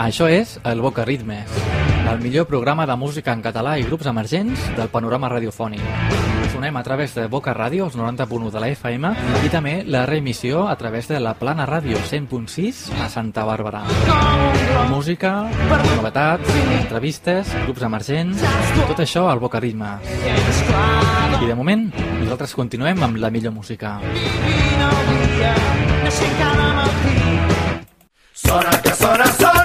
Això és el Boca Ritmes, el millor programa de música en català i grups emergents del panorama radiofònic. Sonem a través de Boca Ràdio, els 90.1 de la FM, i també la reemissió a través de la Plana Ràdio 100.6 a Santa Bàrbara. Música, novetats, entrevistes, grups emergents, tot això al Boca Ritmes. I de moment, nosaltres continuem amb la millor música. Sona que sona, sona,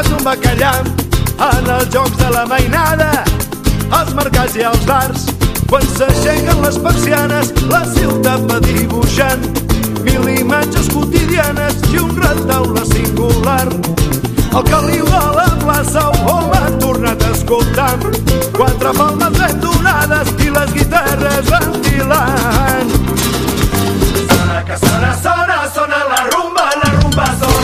format un bacallà en els jocs de la mainada, als mercats i als bars. Quan s'aixequen les persianes, la ciutat va dibuixant mil imatges quotidianes i un retaule singular. El caliu de la plaça on ha tornat a escoltar quatre palmes ben donades i les guitarres ventilant. Sona que sona, sona, sona la rumba, la rumba. Sona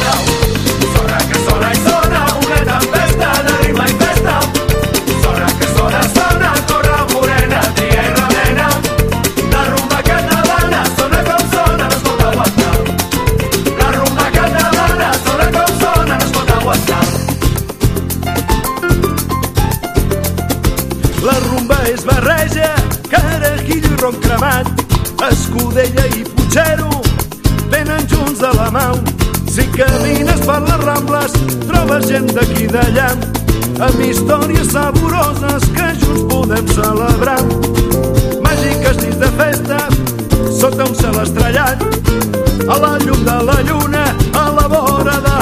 ron cremat, escudella i putxero, venen junts de la mà. Si camines per les Rambles, trobes gent d'aquí d'allà, amb històries saboroses que junts podem celebrar. Màgiques nits de festa, sota un cel estrellat, a la llum de la lluna, a la vora de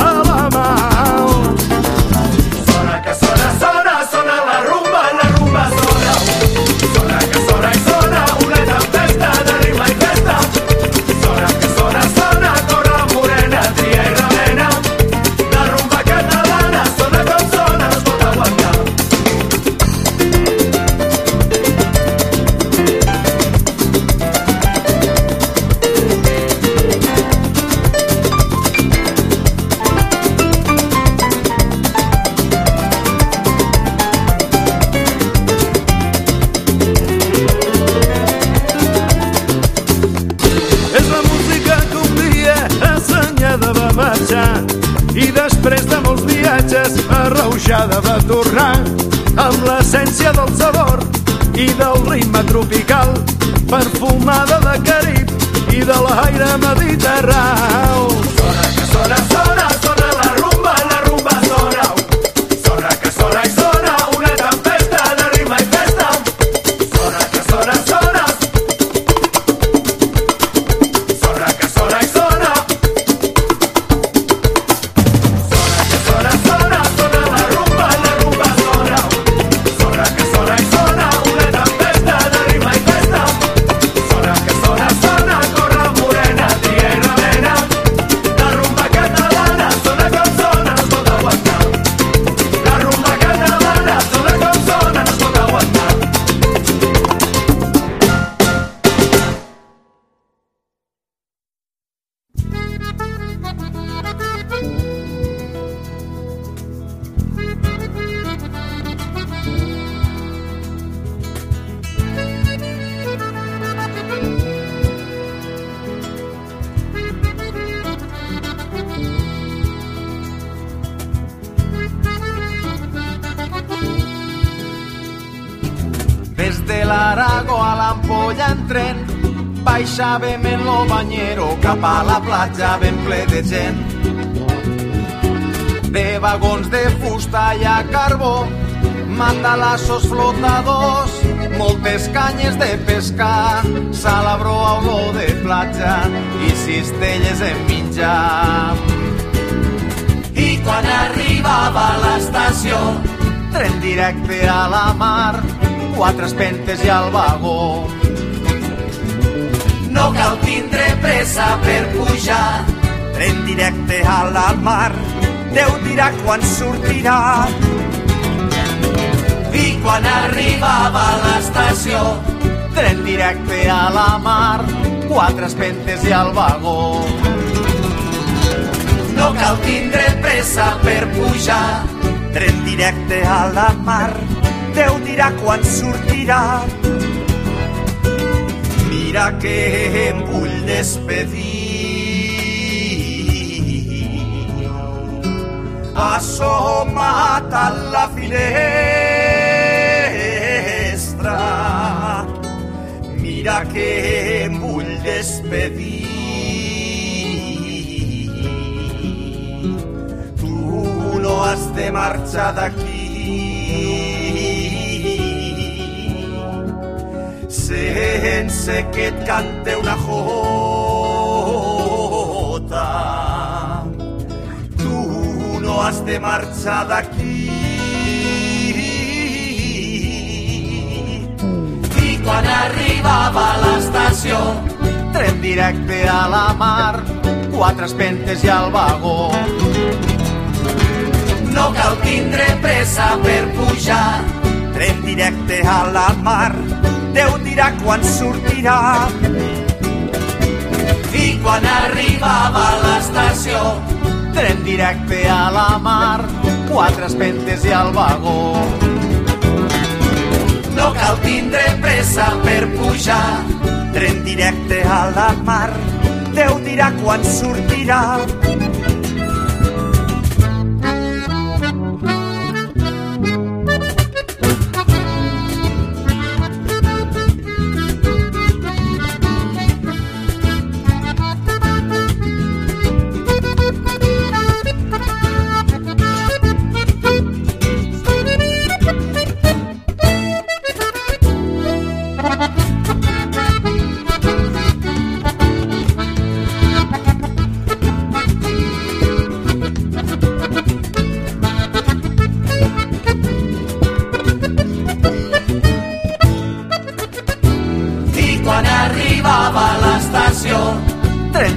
i de baixàvem en lo banyero cap a la platja ben ple de gent. De vagons de fusta i a carbó, matalassos flotadors, moltes canyes de pescar, salabró a olor de platja i cistelles en mitjà. I quan arribava a l'estació, tren directe a la mar, quatre espentes i al vagó. No cal tindre pressa per pujar, tren directe a la mar, Déu dirà quan sortirà. I quan arribava la l'estació. Tren directe a la mar, quatre espentes i al vagó. No cal tindre pressa per pujar. Tren directe a la mar, Déu dirà quan sortirà. Mira que em despedir. Assomat a la finestra. Mira que em despedir. Tu no has de marxar d'aquí. Sense que et cante una jota. Tu no has de marxar d'aquí. I quan arribava a l'estació, tren directe a la mar, quatre espentes i al vagó. No cal tindre pressa per pujar, tren directe a la mar, Dirà quan sortirà. I quan arribava a l'estació, tren directe a la mar, quatre espentes i al vagó. No cal tindre pressa per pujar, tren directe a la mar, Déu dirà quan sortirà.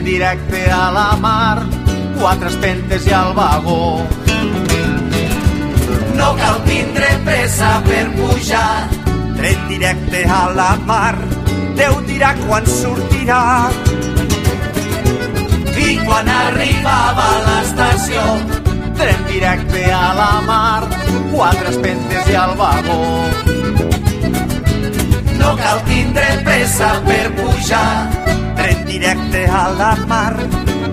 Directe a la mar, quatre espentes i al vagó. No cal tindre pressa per pujar, tren directe a la mar, Déu dirà quan sortirà. I quan arribava a l'estació, tren directe a la mar, quatre espentes i al vagó. No cal tindre pressa per pujar, directe a la mar,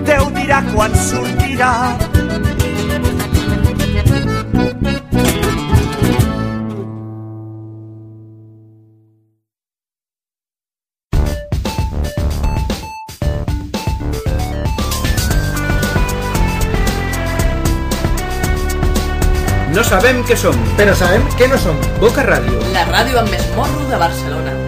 Déu dirà quan sortirà. No sabem què som. Però sabem que no som. Boca Ràdio. La ràdio amb més morro de Barcelona.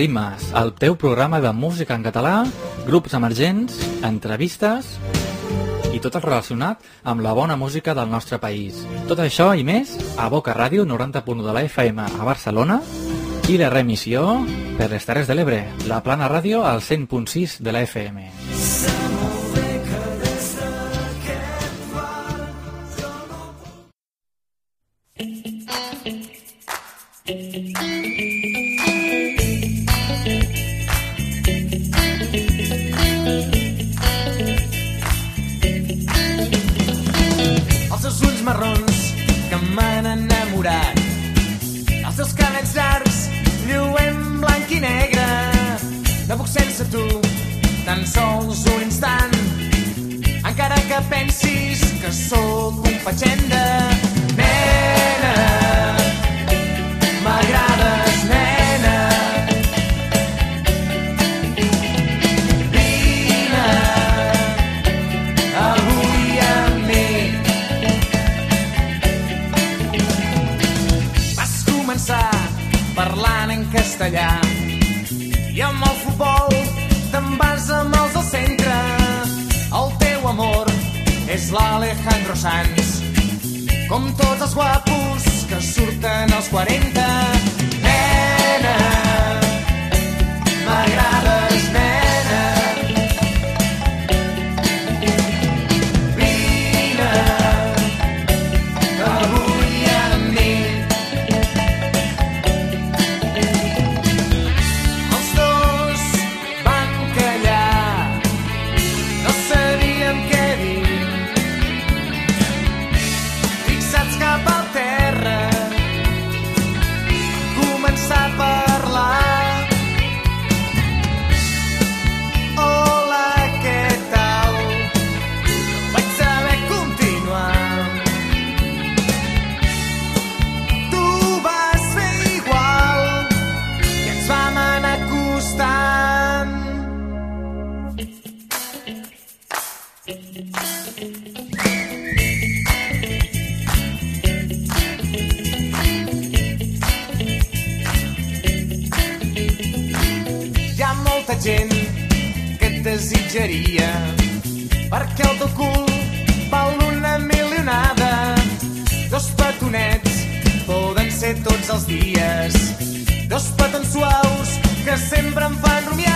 Rimes, el teu programa de música en català, grups emergents, entrevistes i tot el relacionat amb la bona música del nostre país. Tot això i més a Boca Ràdio 90.1 de la FM a Barcelona i la remissió per les Terres de l'Ebre, la plana ràdio al 100.6 de la FM. gent que et desitjaria perquè el teu cul val una milionada. Dos petonets poden ser tots els dies dos petons suaus que sempre em fan rumiar.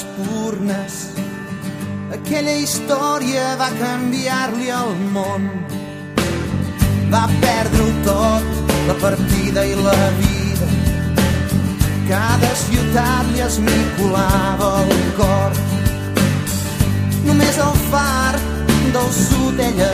espurnes. Aquella història va canviar-li el món. Va perdre-ho tot, la partida i la vida. Cada ciutat li esmicolava el cor. Només el far del sud ella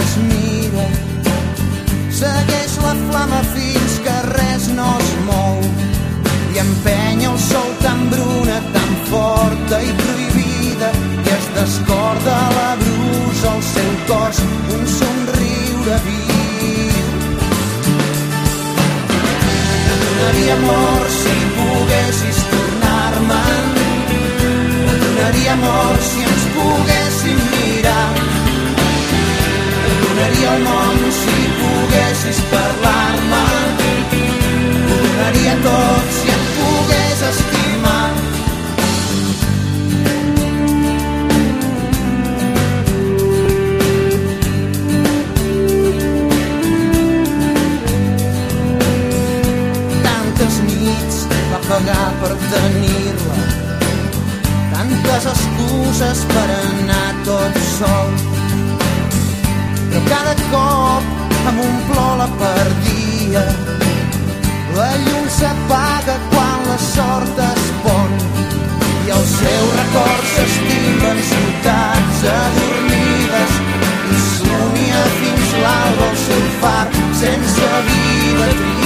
oculta i prohibida i es descorda la brusa al seu cos un somriure viu. Donaria amor si poguessis tornar-me donaria amor si ens poguéssim mirar. Donaria el món si poguessis parlar-me. Donaria tot si pagar per tenir-la. Tantes excuses per anar tot sol. Però cada cop amb un plor la perdia. La llum s'apaga quan la sort es pon i el seu record s'estima en ciutats adormides i somia fins l'alba el seu far sense vida trista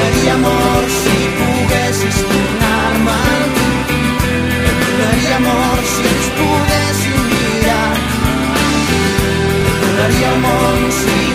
donaria amor si poguessis tornar-me'n Et donaria amor si ens poguéssim mirar. Et el món si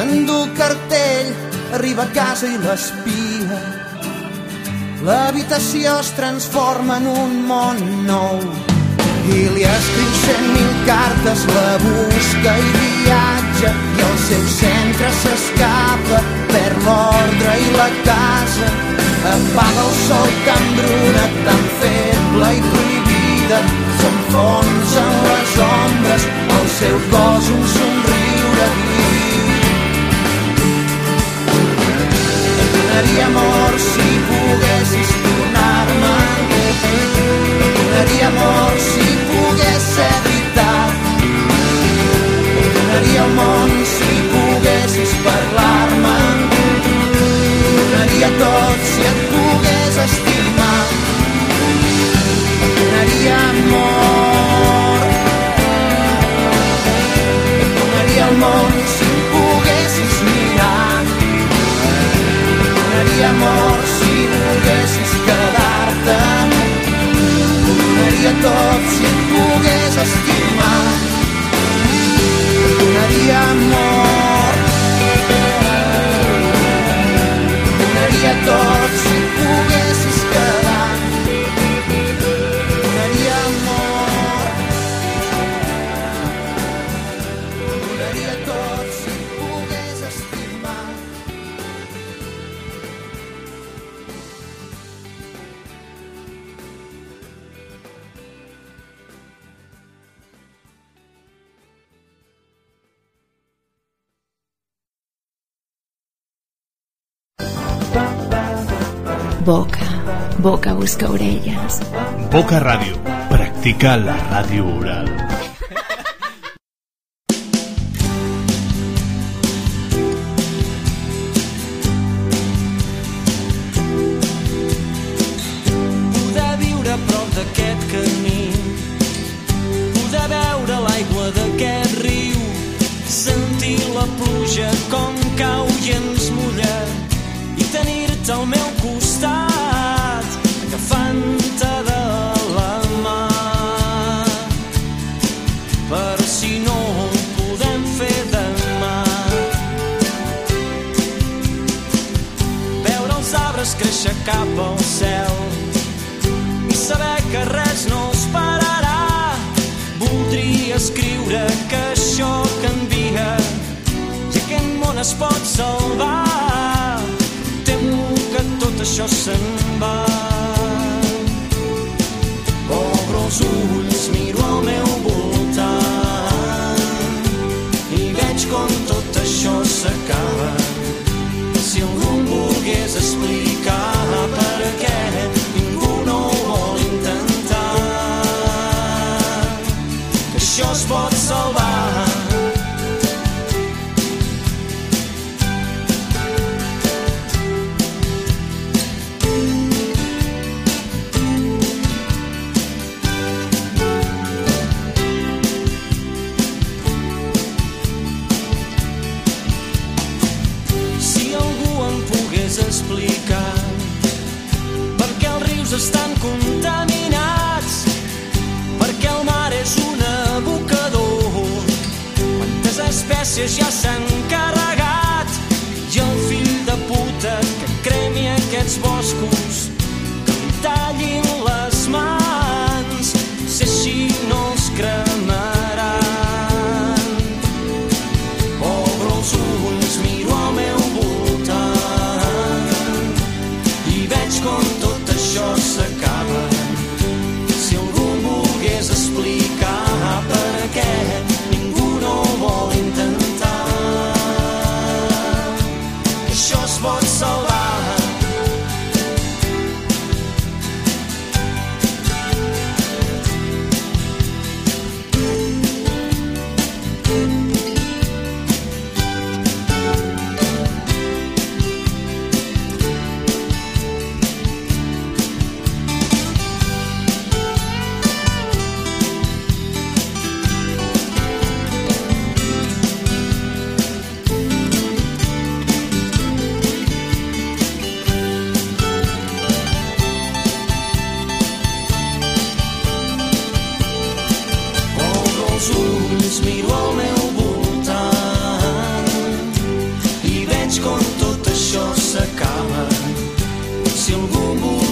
S'endú el cartell, arriba a casa i l'espia. L'habitació es transforma en un món nou. I li escriu cent mil cartes, la busca i viatja i el seu centre s'escapa, perd l'ordre i la casa. Apaga el sol tan bruna, tan feble i prohibida. S'enfonsa en les ombres al seu cos un somriure viu donaria amor si poguessis tornar-me donaria amor si pogués ser veritat. Donaria el món si poguessis parlar-me. Donaria tot si et pogués estimar. Donaria amor donaria tot si et pogués estimar. Et donaria amor. Boca, boca busca orelles. Boca Radio. Practica la radio oral.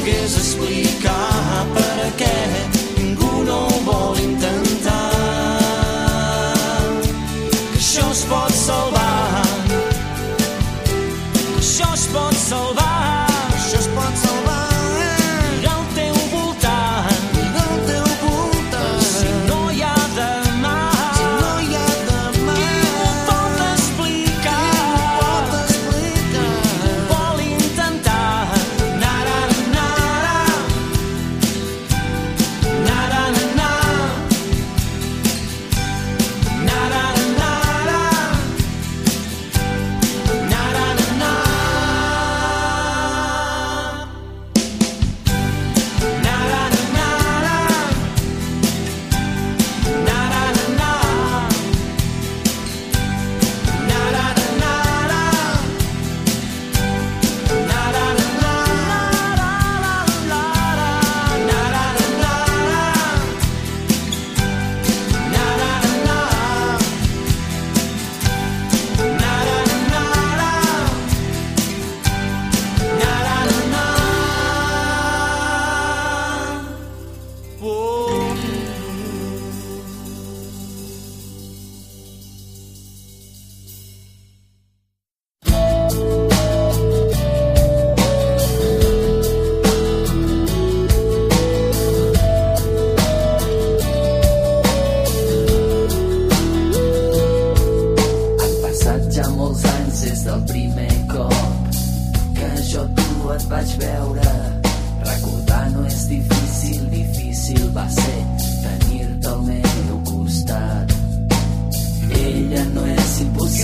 portuguesa explicar para quem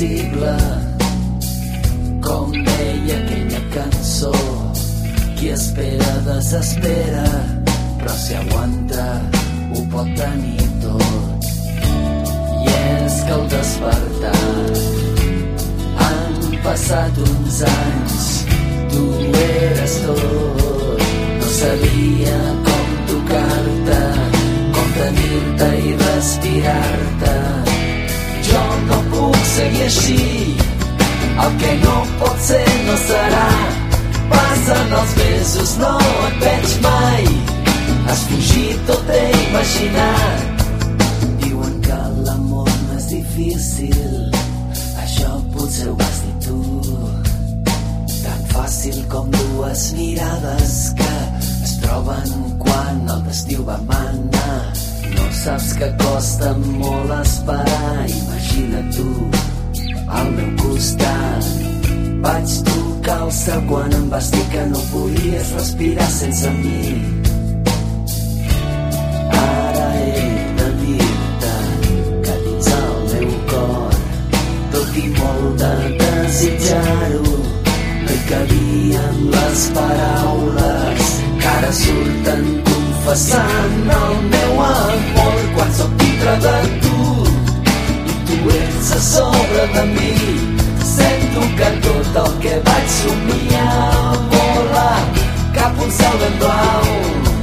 impossible, com deia aquella cançó. Qui espera desespera, però si aguanta ho pot tenir tot. I és que al despertar han passat uns anys, tu eres tot. No sabia com tocar-te, com tenir-te i respirar-te. Seguir així, el que no pot ser no serà. Passen els mesos, no et veig mai, has fugit tot he imaginat. Diuen que l'amor no és difícil, això potser ho vas dir tu. Tan fàcil com dues mirades que es troben quan el destí ho va manar. Saps que costa molt esperar, imagina tu al meu costat. Vaig tocar el cel quan em vas dir que no podies respirar sense mi. Ara he de dir-te que dins el meu cor, tot i molt de desitjar-ho, no hi cabien les paraules que ara surten confessant el meu amor quan sóc dintre de tu i tu ets a sobre de mi. Sento que tot el que vaig somiar vola cap un cel ben blau.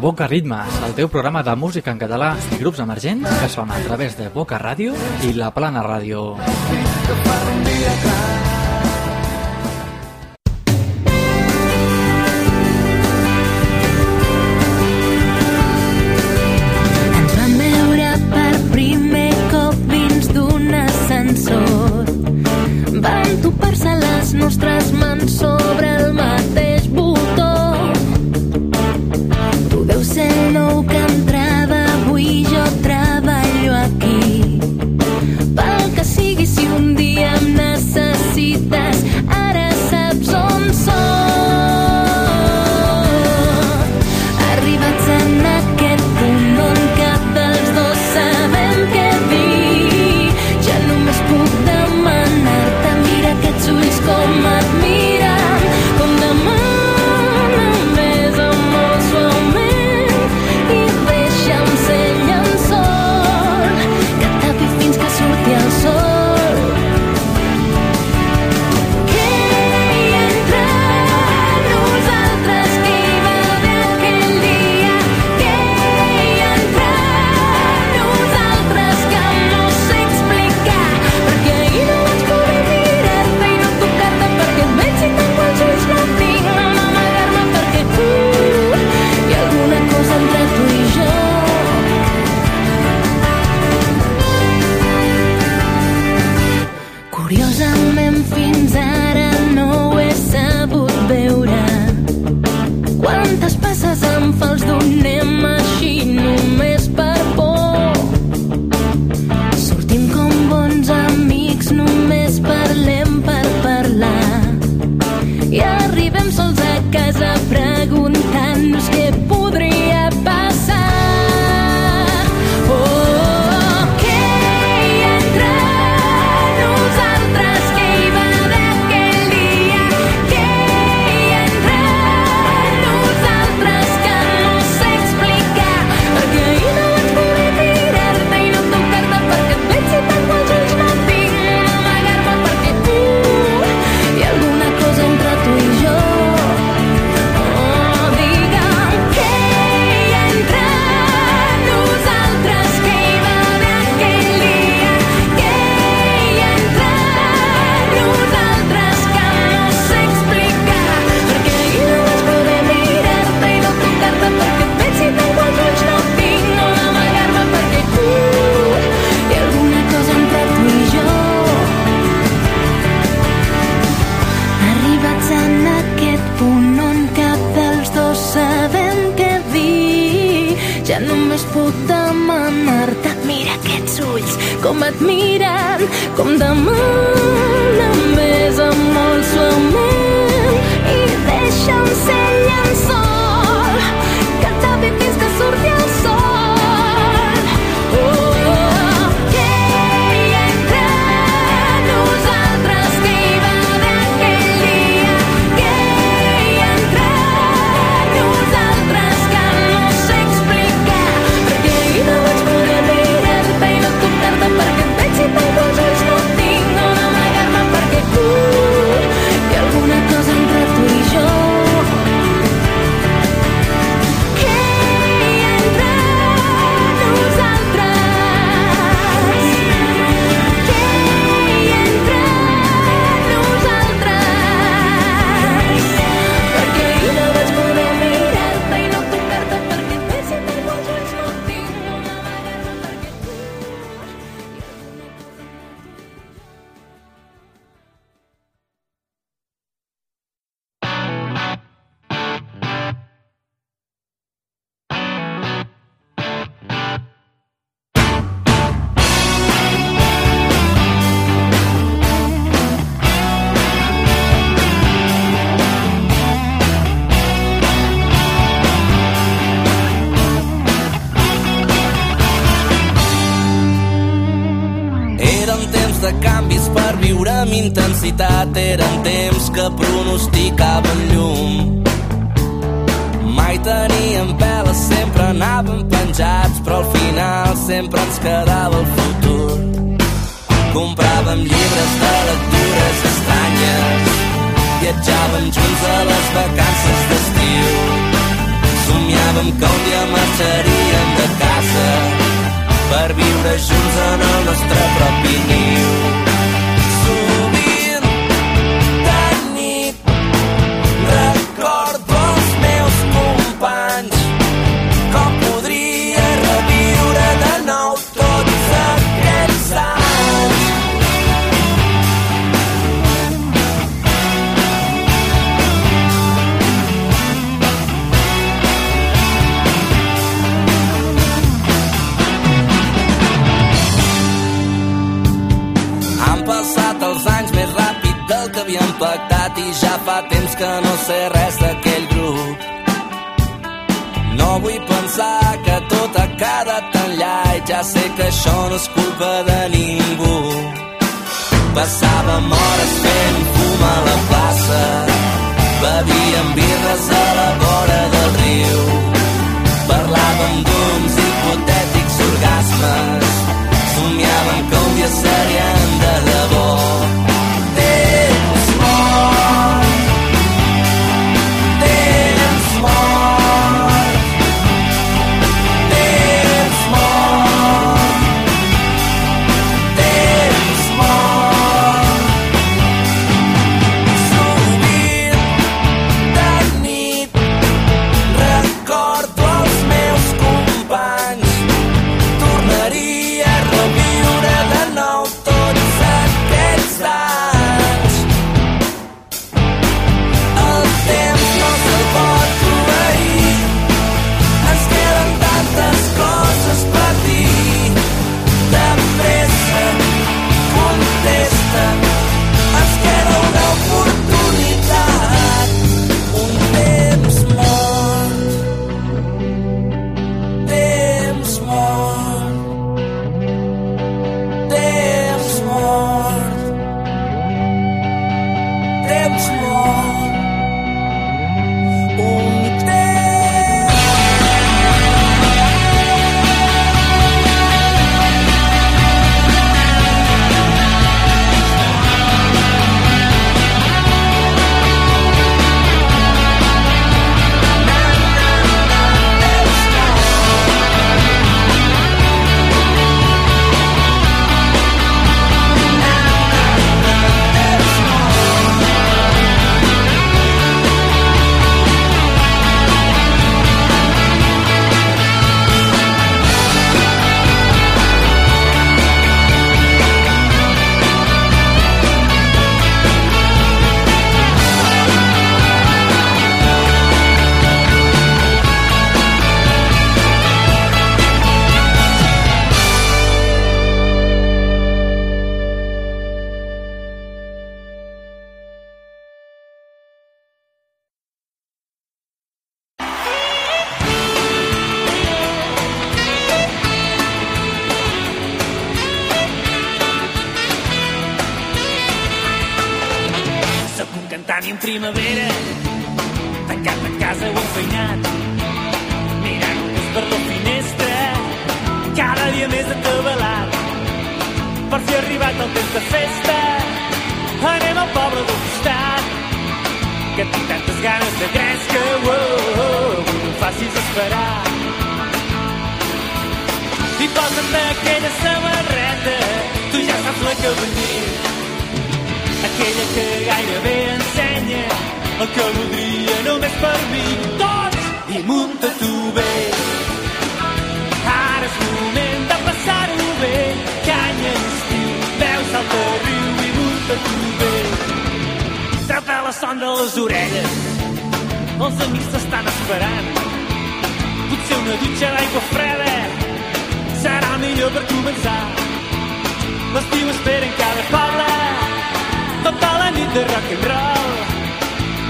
Boca Ritmes, el teu programa de música en català i grups emergents que sona a través de Boca Ràdio i La Plana Ràdio. Que fa un dia clar. havíem pactat i ja fa temps que no sé res d'aquell grup. No vull pensar que tot ha quedat tan llai, ja sé que això no és culpa de ningú. Passàvem hores fent fum a la plaça, bevíem birres a la vora del riu, parlàvem d'uns hipotètics orgasmes, somiàvem que un dia seríem rock'n'roll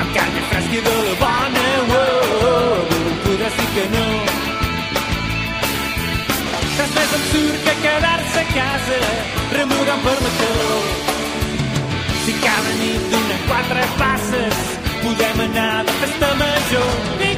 amb carn fresca i de la bona oh, oh, oh, oh dir que no. Res més absurd que quedar-se a casa remugant per la calor. Si cada nit d'una quatre passes podem anar de festa major.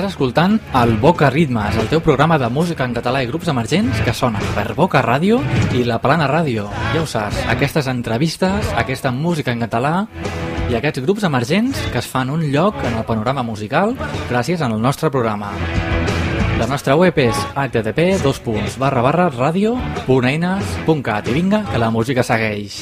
Estàs escoltant el Boca Ritmes, el teu programa de música en català i grups emergents que sona per Boca Ràdio i la Plana Ràdio. Ja ho saps, aquestes entrevistes, aquesta música en català i aquests grups emergents que es fan un lloc en el panorama musical gràcies al nostre programa. La nostra web és http radio.eines.cat i vinga, que la música segueix.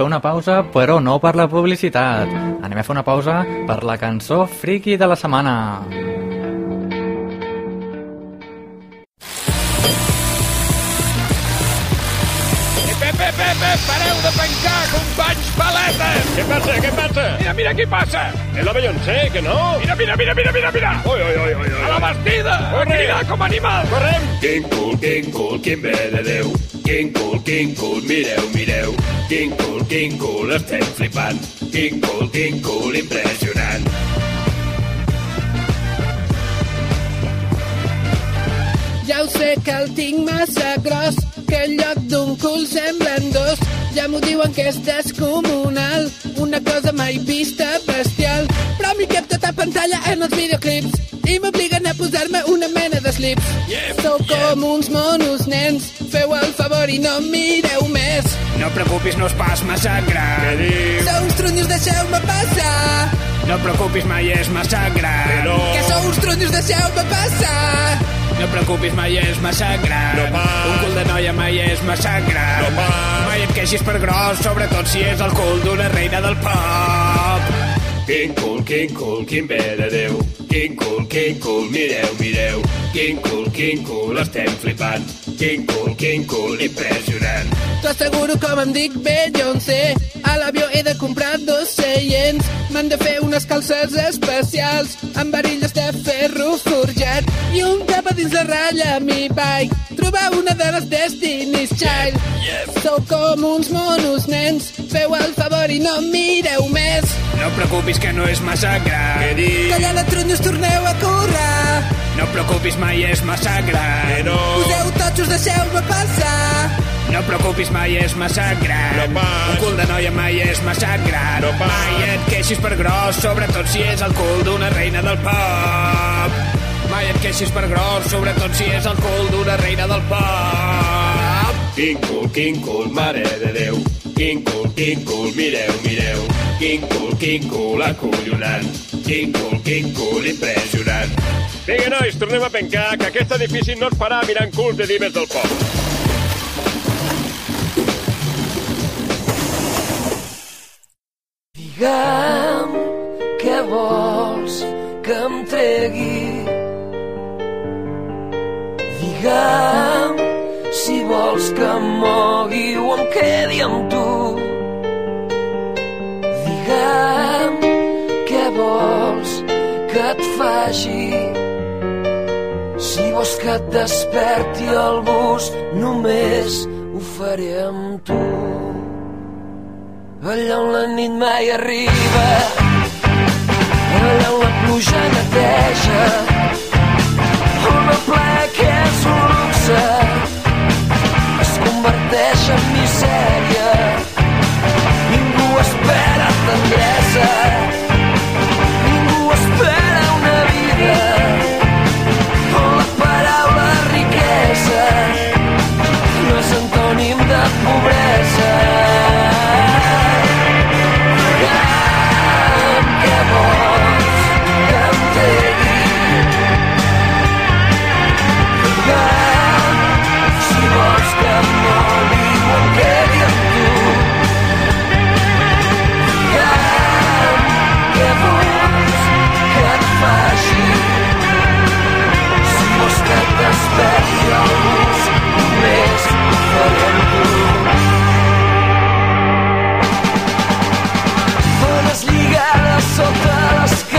Fer una pausa, però no per la publicitat. Anem a fer una pausa per la cançó friki de la setmana. Pareu de pencar, companys paletes! Què passa, què passa? Mira, mira qui passa! És la Beyoncé, que no? Mira, mira, mira, mira, mira, mira! Ui, ui, ui, ui, ui. A la bastida! Corre! A cridar com animal! Correm! Quin cul, quin cul, quin bé de Déu. Quin cul, quin cul, mireu, mireu. Quin cul, quin cul, estem flipant. Quin cul, quin cul, impressionant. Ja ho sé que el tinc massa gros, que en lloc d'un cul semblen dos. Ja m'ho diuen que és descomunal, una cosa mai vista bestial. Però m'hi cap tota pantalla en els videoclips i m'obliguen a posar-me una mena de slips. Yep, Sou com uns monos nens, feu el favor i no mireu més. No preocupis, no és pas massa gran. Sou uns trunyos, deixeu-me passar. No preocupis, mai és massa gran. Però... Que sou uns trunyos, deixeu-me passar. No preocupis, mai és massa gran. No pas. Un cul de noia mai és massa gran. No pas. Mai et queixis per gros, sobretot si és el cul d'una reina del pop. Quin cul, quin cul, quin bé de Déu. Quin cul, quin cul, mireu, mireu. Quin cul, quin cul, estem flipant. Quin cul, quin cul, impressionant. T'asseguro com em dic Beyoncé. A l'avió he de comprar dos seients. M'han de fer unes calces especials amb varilles de ferro forjat i un cap a dins la ratlla mi vaig trobar una de les Destiny's Child. Sou com uns monos nens, feu el favor i no mireu més. No preocupis que no és massa gran. Calla la trunyos, torneu a córrer. No et preocupis, mai és massa gran. Però... Poseu totxos, deixeu-me passar. No preocupis, mai és massa gran. No pas. Un cul de noia mai és massa gran. No pas. Mai et queixis per gros, sobretot si és el cul d'una reina del pop. Mai et queixis per gros, sobretot si és el cul d'una reina del pop. Quin cul, quin cul, mare de Déu. Quin cul, quin cul, mireu, mireu. Quin cul, quin cul, acollonant. Quin cul, quin cul, impressionant. Vinga, nois, tornem a pencar, que aquest edifici no es farà mirant culs de divers del pop. Digue'm què vols que em tregui. Digue'm si vols que em mogui o em quedi amb faci. Si vols que et desperti el gust, només ho faré amb tu allà on la nit mai arriba, allà on la pluja neteja, on el ple que és un luxe es converteix en misèria. Ningú espera tendresa, soltar as